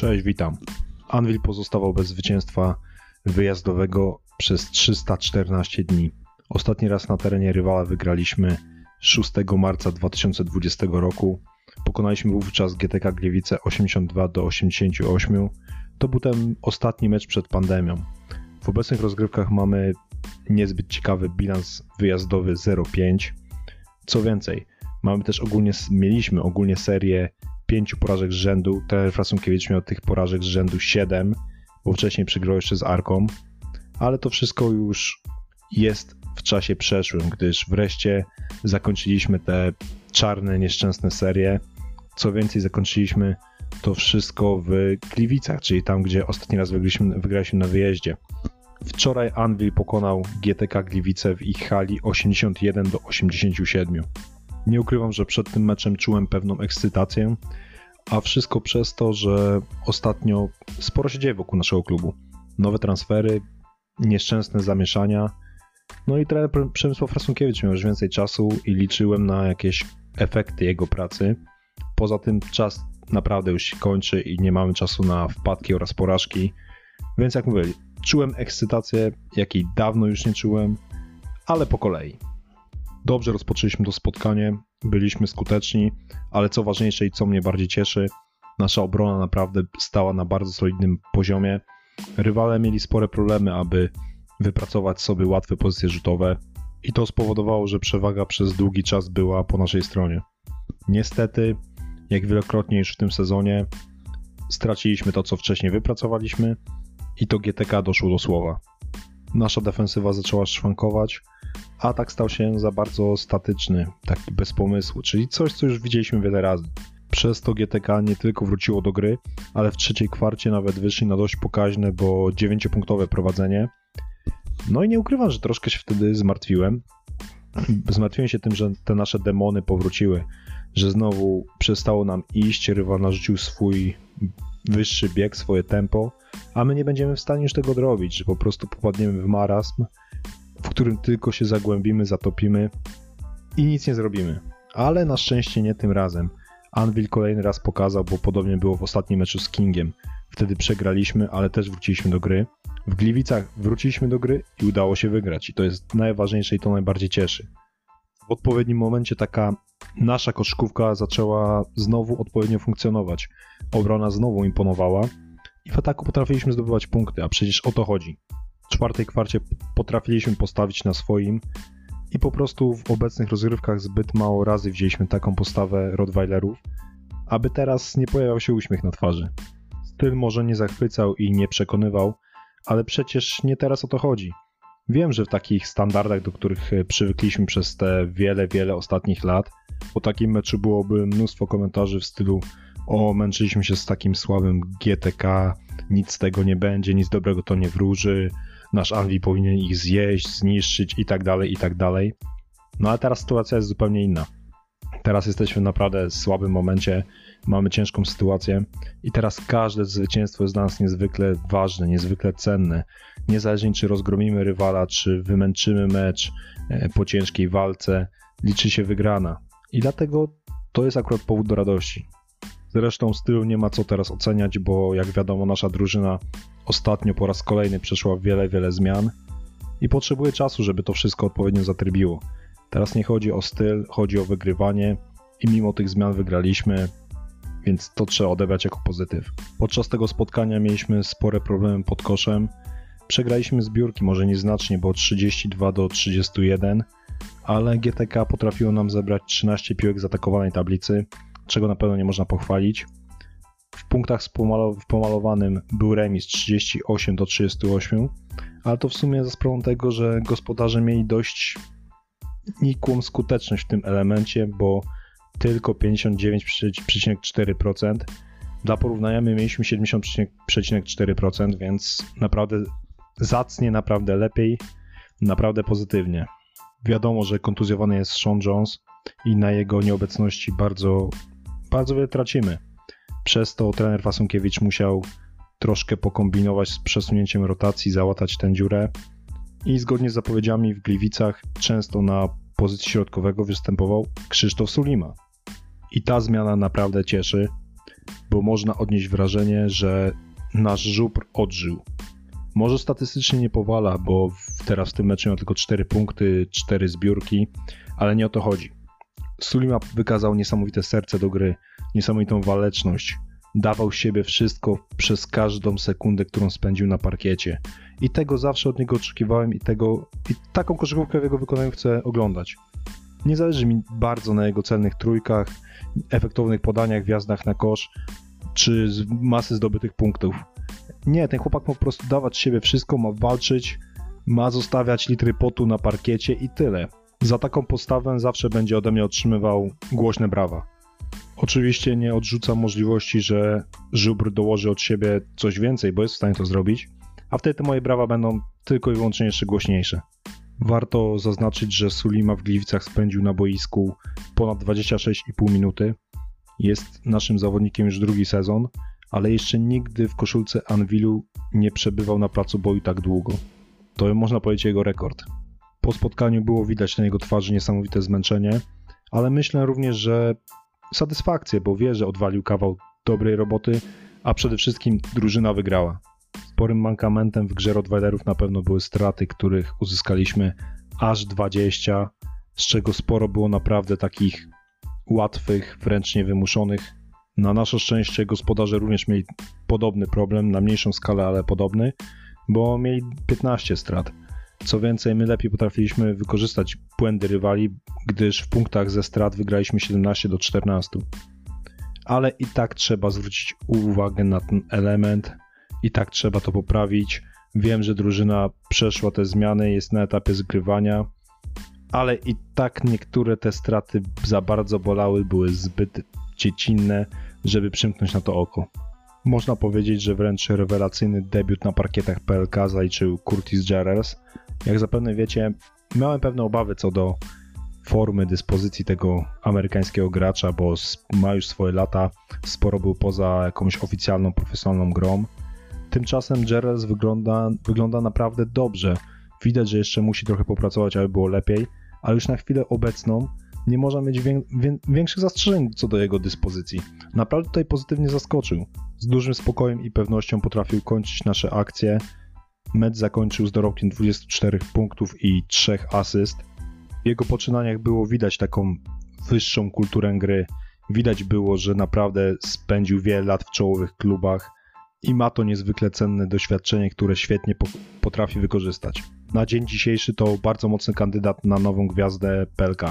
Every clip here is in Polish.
Cześć, witam. Anvil pozostawał bez zwycięstwa wyjazdowego przez 314 dni. Ostatni raz na terenie rywala wygraliśmy 6 marca 2020 roku. Pokonaliśmy wówczas GTK Gliwice 82 do 88. To był ten ostatni mecz przed pandemią. W obecnych rozgrywkach mamy niezbyt ciekawy bilans wyjazdowy 0-5. Co więcej, mamy też ogólnie, mieliśmy ogólnie serię pięciu porażek z rzędu. Trener Frasunkiewicz miał tych porażek z rzędu 7, bo wcześniej przegrał jeszcze z Arką. Ale to wszystko już jest w czasie przeszłym, gdyż wreszcie zakończyliśmy te czarne, nieszczęsne serie. Co więcej, zakończyliśmy to wszystko w Gliwicach, czyli tam, gdzie ostatni raz wygraliśmy, wygraliśmy na wyjeździe. Wczoraj Anvil pokonał GTK Gliwice w ich hali 81 do 87. Nie ukrywam, że przed tym meczem czułem pewną ekscytację, a wszystko przez to, że ostatnio sporo się dzieje wokół naszego klubu. Nowe transfery, nieszczęsne zamieszania. No i trener Przemysław Frasunkiewicz miał już więcej czasu i liczyłem na jakieś efekty jego pracy. Poza tym czas naprawdę już się kończy i nie mamy czasu na wpadki oraz porażki. Więc jak mówię, czułem ekscytację, jakiej dawno już nie czułem, ale po kolei. Dobrze rozpoczęliśmy to spotkanie, byliśmy skuteczni, ale co ważniejsze i co mnie bardziej cieszy, nasza obrona naprawdę stała na bardzo solidnym poziomie. Rywale mieli spore problemy, aby wypracować sobie łatwe pozycje rzutowe i to spowodowało, że przewaga przez długi czas była po naszej stronie. Niestety, jak wielokrotnie już w tym sezonie, straciliśmy to, co wcześniej wypracowaliśmy i to GTK doszło do słowa. Nasza defensywa zaczęła szwankować, atak stał się za bardzo statyczny, taki bez pomysłu, czyli coś, co już widzieliśmy wiele razy. Przez to GTK nie tylko wróciło do gry, ale w trzeciej kwarcie nawet wyszli na dość pokaźne, bo 9-punktowe prowadzenie. No i nie ukrywam, że troszkę się wtedy zmartwiłem. Zmartwiłem się tym, że te nasze demony powróciły, że znowu przestało nam iść, rywal narzucił swój wyższy bieg, swoje tempo, a my nie będziemy w stanie już tego zrobić, że po prostu popadniemy w marazm, w którym tylko się zagłębimy, zatopimy i nic nie zrobimy. Ale na szczęście nie tym razem. Anvil kolejny raz pokazał, bo podobnie było w ostatnim meczu z Kingiem. Wtedy przegraliśmy, ale też wróciliśmy do gry. W Gliwicach wróciliśmy do gry i udało się wygrać. I to jest najważniejsze i to najbardziej cieszy. W odpowiednim momencie taka nasza koszkówka zaczęła znowu odpowiednio funkcjonować. Obrona znowu imponowała i w ataku potrafiliśmy zdobywać punkty, a przecież o to chodzi. Czwartej kwarcie potrafiliśmy postawić na swoim i po prostu w obecnych rozgrywkach zbyt mało razy wzięliśmy taką postawę Rottweilerów, aby teraz nie pojawiał się uśmiech na twarzy. Styl może nie zachwycał i nie przekonywał, ale przecież nie teraz o to chodzi. Wiem, że w takich standardach, do których przywykliśmy przez te wiele, wiele ostatnich lat, po takim meczu byłoby mnóstwo komentarzy w stylu o, męczyliśmy się z takim słabym GTK, nic z tego nie będzie, nic dobrego to nie wróży, nasz Anvi powinien ich zjeść, zniszczyć i tak dalej, i tak dalej. No ale teraz sytuacja jest zupełnie inna. Teraz jesteśmy w naprawdę słabym momencie, mamy ciężką sytuację i teraz każde zwycięstwo jest dla nas niezwykle ważne, niezwykle cenne. Niezależnie czy rozgromimy rywala, czy wymęczymy mecz e, po ciężkiej walce, liczy się wygrana. I dlatego to jest akurat powód do radości. Zresztą stylu nie ma co teraz oceniać, bo jak wiadomo, nasza drużyna ostatnio po raz kolejny przeszła wiele, wiele zmian i potrzebuje czasu, żeby to wszystko odpowiednio zatrybiło. Teraz nie chodzi o styl, chodzi o wygrywanie i mimo tych zmian wygraliśmy, więc to trzeba odebrać jako pozytyw. Podczas tego spotkania mieliśmy spore problemy pod koszem. Przegraliśmy zbiórki, może nieznacznie, bo 32 do 31, ale GTK potrafiło nam zebrać 13 piłek z atakowanej tablicy, czego na pewno nie można pochwalić. W punktach w pomalowanym był remis 38 do 38, ale to w sumie za sprawą tego, że gospodarze mieli dość nikłą skuteczność w tym elemencie, bo tylko 59,4%. Dla porównania my mieliśmy 70,4%, więc naprawdę zacnie, naprawdę lepiej, naprawdę pozytywnie. Wiadomo, że kontuzjowany jest Sean Jones i na jego nieobecności bardzo bardzo wiele tracimy. Przez to trener Fasunkiewicz musiał troszkę pokombinować z przesunięciem rotacji, załatać tę dziurę i zgodnie z zapowiedziami w Gliwicach często na pozycji środkowego występował Krzysztof Sulima. I ta zmiana naprawdę cieszy. bo można odnieść wrażenie, że nasz żubr odżył. Może statystycznie nie powala, bo teraz w tym meczu miał tylko 4 punkty, 4 zbiórki, ale nie o to chodzi. Sulima wykazał niesamowite serce do gry, niesamowitą waleczność. Dawał siebie wszystko przez każdą sekundę, którą spędził na parkiecie. I tego zawsze od niego oczekiwałem i tego i taką koszykówkę w jego wykonaniu chcę oglądać. Nie zależy mi bardzo na jego celnych trójkach, efektownych podaniach, wjazdach na kosz, czy z masy zdobytych punktów. Nie, ten chłopak ma po prostu dawać siebie wszystko, ma walczyć, ma zostawiać litry potu na parkiecie i tyle. Za taką postawę zawsze będzie ode mnie otrzymywał głośne brawa. Oczywiście nie odrzucam możliwości, że Żubr dołoży od siebie coś więcej, bo jest w stanie to zrobić, a wtedy te moje brawa będą tylko i wyłącznie jeszcze głośniejsze. Warto zaznaczyć, że Sulima w Gliwicach spędził na boisku ponad 26,5 minuty. Jest naszym zawodnikiem już drugi sezon, ale jeszcze nigdy w koszulce Anwilu nie przebywał na placu boju tak długo. To można powiedzieć jego rekord. Po spotkaniu było widać na jego twarzy niesamowite zmęczenie, ale myślę również, że satysfakcję, bo wie, że odwalił kawał dobrej roboty, a przede wszystkim drużyna wygrała. Sporym mankamentem w grze Rottweilerów na pewno były straty, których uzyskaliśmy aż 20, z czego sporo było naprawdę takich łatwych, wręcz niewymuszonych. Na nasze szczęście gospodarze również mieli podobny problem, na mniejszą skalę, ale podobny, bo mieli 15 strat. Co więcej, my lepiej potrafiliśmy wykorzystać błędy rywali, gdyż w punktach ze strat wygraliśmy 17 do 14. Ale i tak trzeba zwrócić uwagę na ten element, i tak trzeba to poprawić. Wiem, że drużyna przeszła te zmiany, jest na etapie zgrywania, ale i tak niektóre te straty za bardzo bolały, były zbyt dziecinne, żeby przymknąć na to oko. Można powiedzieć, że wręcz rewelacyjny debiut na parkietach PLK zaliczył Curtis Jarrels. Jak zapewne wiecie, miałem pewne obawy co do formy, dyspozycji tego amerykańskiego gracza, bo ma już swoje lata, sporo był poza jakąś oficjalną, profesjonalną grą. Tymczasem Jarrels wygląda, wygląda naprawdę dobrze. Widać, że jeszcze musi trochę popracować, aby było lepiej, ale już na chwilę obecną nie można mieć wię, wię, większych zastrzeżeń co do jego dyspozycji. Naprawdę tutaj pozytywnie zaskoczył. Z dużym spokojem i pewnością potrafił kończyć nasze akcje. Mecz zakończył z dorobkiem 24 punktów i 3 asyst. W jego poczynaniach było widać taką wyższą kulturę gry. Widać było, że naprawdę spędził wiele lat w czołowych klubach i ma to niezwykle cenne doświadczenie, które świetnie potrafi wykorzystać. Na dzień dzisiejszy to bardzo mocny kandydat na nową gwiazdę PLK.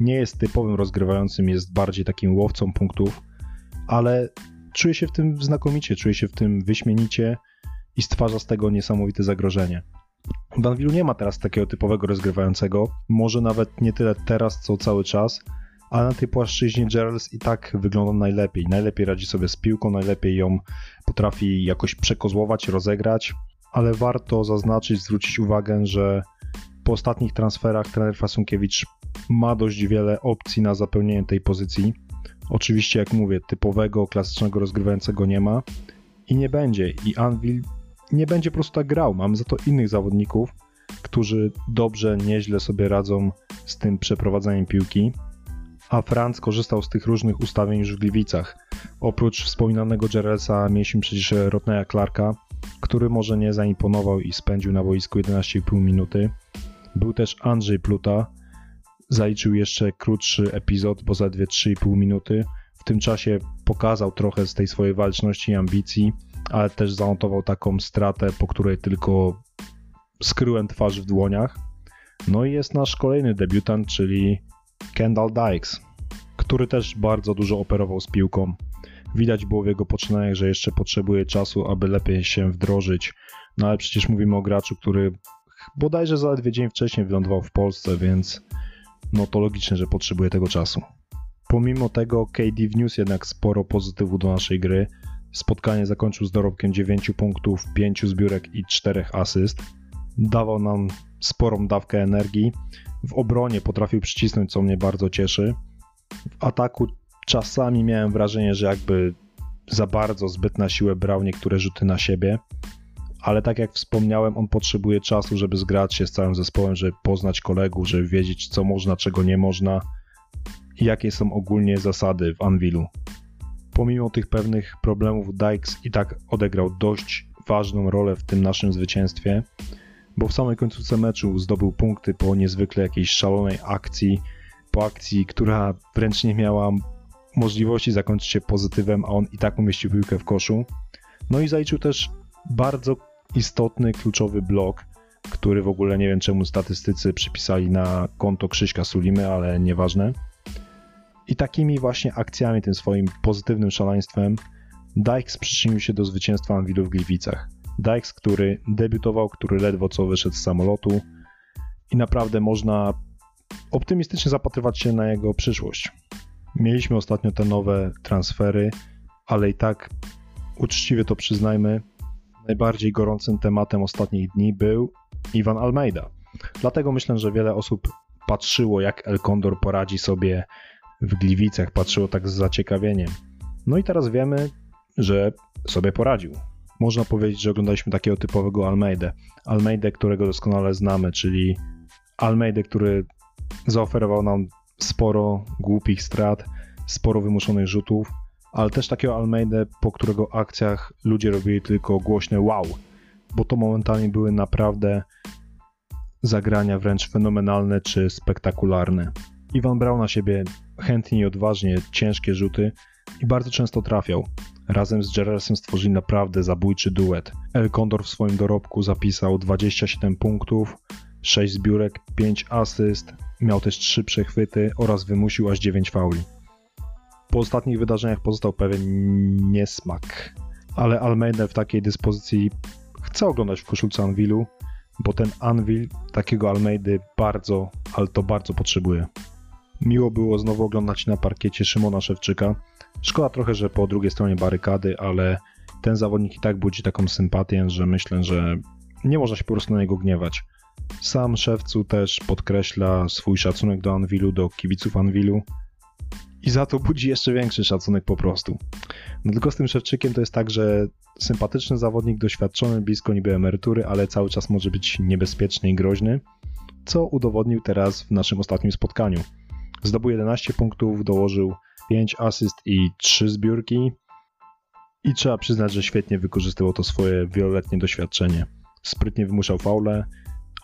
Nie jest typowym rozgrywającym, jest bardziej takim łowcą punktów, ale czuje się w tym znakomicie, czuje się w tym wyśmienicie i stwarza z tego niesamowite zagrożenie. W Anwilu nie ma teraz takiego typowego rozgrywającego, może nawet nie tyle teraz, co cały czas, ale na tej płaszczyźnie Gerals i tak wygląda najlepiej. Najlepiej radzi sobie z piłką, najlepiej ją potrafi jakoś przekozłować, rozegrać, ale warto zaznaczyć, zwrócić uwagę, że po ostatnich transferach trener Fasunkiewicz ma dość wiele opcji na zapełnienie tej pozycji. Oczywiście, jak mówię, typowego, klasycznego rozgrywającego nie ma i nie będzie. I Anvil nie będzie po prostu tak grał. Mamy za to innych zawodników, którzy dobrze, nieźle sobie radzą z tym przeprowadzaniem piłki a Franz korzystał z tych różnych ustawień już w Gliwicach. Oprócz wspominanego Jerelsa mieliśmy przecież Rotneya Clarka, który może nie zaimponował i spędził na boisku 11,5 minuty. Był też Andrzej Pluta, zaliczył jeszcze krótszy epizod, bo zaledwie 3,5 minuty. W tym czasie pokazał trochę z tej swojej walczności i ambicji, ale też zanotował taką stratę, po której tylko skryłem twarz w dłoniach. No i jest nasz kolejny debiutant, czyli Kendall Dykes, który też bardzo dużo operował z piłką. Widać było w jego poczynaniach, że jeszcze potrzebuje czasu, aby lepiej się wdrożyć. No ale przecież mówimy o graczu, który bodajże zaledwie dzień wcześniej wylądował w Polsce, więc no to logiczne, że potrzebuje tego czasu. Pomimo tego KD wniósł jednak sporo pozytywu do naszej gry. Spotkanie zakończył z dorobkiem 9 punktów, 5 zbiórek i 4 asyst. Dawał nam sporą dawkę energii, w obronie potrafił przycisnąć, co mnie bardzo cieszy. W ataku czasami miałem wrażenie, że jakby za bardzo, zbyt na siłę brał niektóre rzuty na siebie, ale tak jak wspomniałem, on potrzebuje czasu, żeby zgrać się z całym zespołem, żeby poznać kolegów, żeby wiedzieć, co można, czego nie można i jakie są ogólnie zasady w Anvilu. Pomimo tych pewnych problemów, Dykes i tak odegrał dość ważną rolę w tym naszym zwycięstwie, bo w samej końcówce meczu zdobył punkty po niezwykle jakiejś szalonej akcji, po akcji, która wręcz nie miała możliwości zakończyć się pozytywem, a on i tak umieścił piłkę w koszu. No i zaliczył też bardzo istotny, kluczowy blok, który w ogóle nie wiem czemu statystycy przypisali na konto Krzyśka Sulimy, ale nieważne. I takimi właśnie akcjami, tym swoim pozytywnym szaleństwem, Dykes przyczynił się do zwycięstwa Anwilu w Gliwicach. Dykes, który debiutował, który ledwo co wyszedł z samolotu i naprawdę można optymistycznie zapatrywać się na jego przyszłość. Mieliśmy ostatnio te nowe transfery, ale i tak uczciwie to przyznajmy, najbardziej gorącym tematem ostatnich dni był Iwan Almeida. Dlatego myślę, że wiele osób patrzyło, jak El Condor poradzi sobie w Gliwicach, patrzyło tak z zaciekawieniem. No i teraz wiemy, że sobie poradził. Można powiedzieć, że oglądaliśmy takiego typowego Almeidę. Almeidę, którego doskonale znamy, czyli Almeidę, który zaoferował nam sporo głupich strat, sporo wymuszonych rzutów, ale też takiego Almeidę, po którego akcjach ludzie robili tylko głośne wow, bo to momentami były naprawdę zagrania wręcz fenomenalne czy spektakularne. Iwan brał na siebie chętnie i odważnie ciężkie rzuty i bardzo często trafiał. Razem z Gerrelsem stworzyli naprawdę zabójczy duet. El Condor w swoim dorobku zapisał 27 punktów, 6 zbiórek, 5 asyst, miał też 3 przechwyty oraz wymusił aż 9 fauli. Po ostatnich wydarzeniach pozostał pewien niesmak, ale Almeida w takiej dyspozycji chce oglądać w koszulce Anwilu, bo ten Anvil takiego Almeidy bardzo, ale to bardzo potrzebuje. Miło było znowu oglądać na parkiecie Szymona Szewczyka. Szkoda trochę, że po drugiej stronie barykady, ale ten zawodnik i tak budzi taką sympatię, że myślę, że nie można się po prostu na niego gniewać. Sam Szewcu też podkreśla swój szacunek do Anwilu, do kibiców Anwilu i za to budzi jeszcze większy szacunek po prostu. No tylko z tym Szewczykiem to jest tak, że sympatyczny zawodnik, doświadczony, blisko niby emerytury, ale cały czas może być niebezpieczny i groźny, co udowodnił teraz w naszym ostatnim spotkaniu. Zdobył 11 punktów, dołożył 5 asyst i 3 zbiórki. I trzeba przyznać, że świetnie wykorzystywał to swoje wieloletnie doświadczenie. Sprytnie wymuszał faule,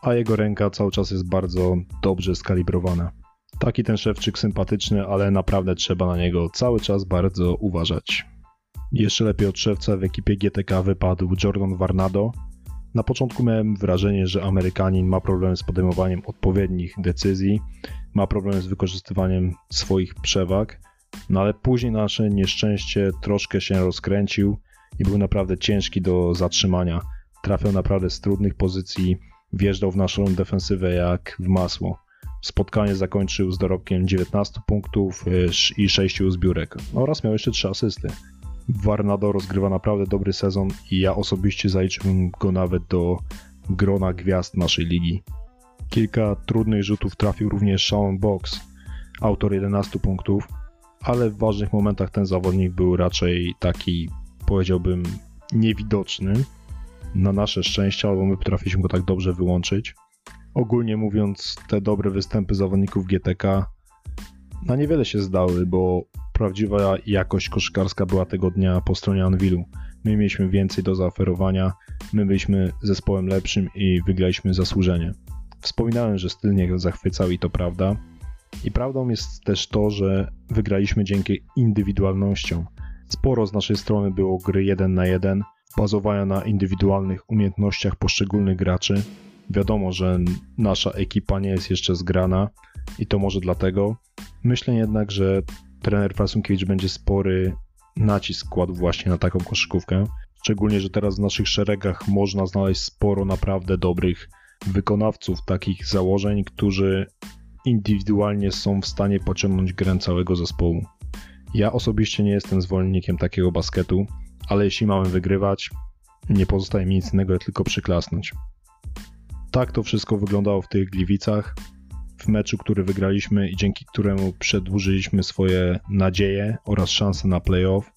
a jego ręka cały czas jest bardzo dobrze skalibrowana. Taki ten szewczyk sympatyczny, ale naprawdę trzeba na niego cały czas bardzo uważać. Jeszcze lepiej od szewca w ekipie GTK wypadł Jordan Varnado. Na początku miałem wrażenie, że Amerykanin ma problem z podejmowaniem odpowiednich decyzji, ma problem z wykorzystywaniem swoich przewag, no ale później nasze nieszczęście troszkę się rozkręcił i był naprawdę ciężki do zatrzymania. Trafiał naprawdę z trudnych pozycji, wjeżdżał w naszą defensywę jak w masło. Spotkanie zakończył z dorobkiem 19 punktów y, i 6 zbiórek oraz miał jeszcze 3 asysty. Warnado rozgrywa naprawdę dobry sezon i ja osobiście zaliczyłbym go nawet do grona gwiazd naszej ligi. Kilka trudnych rzutów trafił również Sean Box, autor 11 punktów, ale w ważnych momentach ten zawodnik był raczej taki, powiedziałbym, niewidoczny. Na nasze szczęście, albo my potrafiliśmy go tak dobrze wyłączyć. Ogólnie mówiąc, te dobre występy zawodników GTK na niewiele się zdały, bo prawdziwa jakość koszykarska była tego dnia po stronie Anwilu. My mieliśmy więcej do zaoferowania, my byliśmy zespołem lepszym i wygraliśmy zasłużenie. Wspominałem, że styl nie zachwycał i to prawda. I prawdą jest też to, że wygraliśmy dzięki indywidualnościom. Sporo z naszej strony było gry 1 na 1, bazowania na indywidualnych umiejętnościach poszczególnych graczy. Wiadomo, że nasza ekipa nie jest jeszcze zgrana i to może dlatego. Myślę jednak, że trener Prasunkiewicz będzie spory nacisk kładł właśnie na taką koszykówkę. Szczególnie, że teraz w naszych szeregach można znaleźć sporo naprawdę dobrych wykonawców takich założeń, którzy indywidualnie są w stanie pociągnąć grę całego zespołu. Ja osobiście nie jestem zwolennikiem takiego basketu, ale jeśli mamy wygrywać, nie pozostaje mi nic innego, jak tylko przyklasnąć. Tak to wszystko wyglądało w tych Gliwicach, w meczu, który wygraliśmy i dzięki któremu przedłużyliśmy swoje nadzieje oraz szanse na playoff.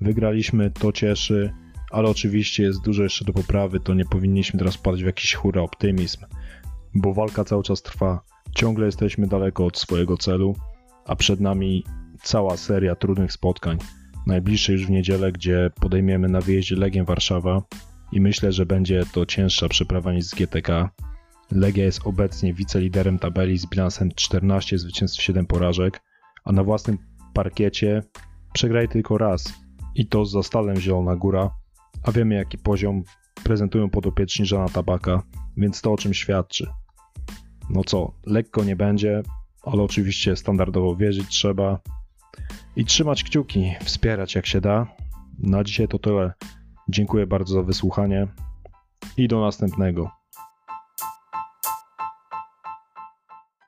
Wygraliśmy, to cieszy, ale oczywiście jest dużo jeszcze do poprawy, to nie powinniśmy teraz padać w jakiś hura optymizm, bo walka cały czas trwa. Ciągle jesteśmy daleko od swojego celu, a przed nami cała seria trudnych spotkań. najbliższej już w niedzielę, gdzie podejmiemy na wyjeździe Legię Warszawa i myślę, że będzie to cięższa przeprawa niż z GTK. Legia jest obecnie wiceliderem tabeli z bilansem 14 zwycięstw 7 porażek, a na własnym parkiecie przegraj tylko raz i to z Zastalem Zielona Góra, a wiemy jaki poziom prezentują podopieczni Żana Tabaka, więc to o czym świadczy. No co, lekko nie będzie, ale oczywiście standardowo wierzyć trzeba i trzymać kciuki, wspierać jak się da. Na dzisiaj to tyle. Dziękuję bardzo za wysłuchanie i do następnego.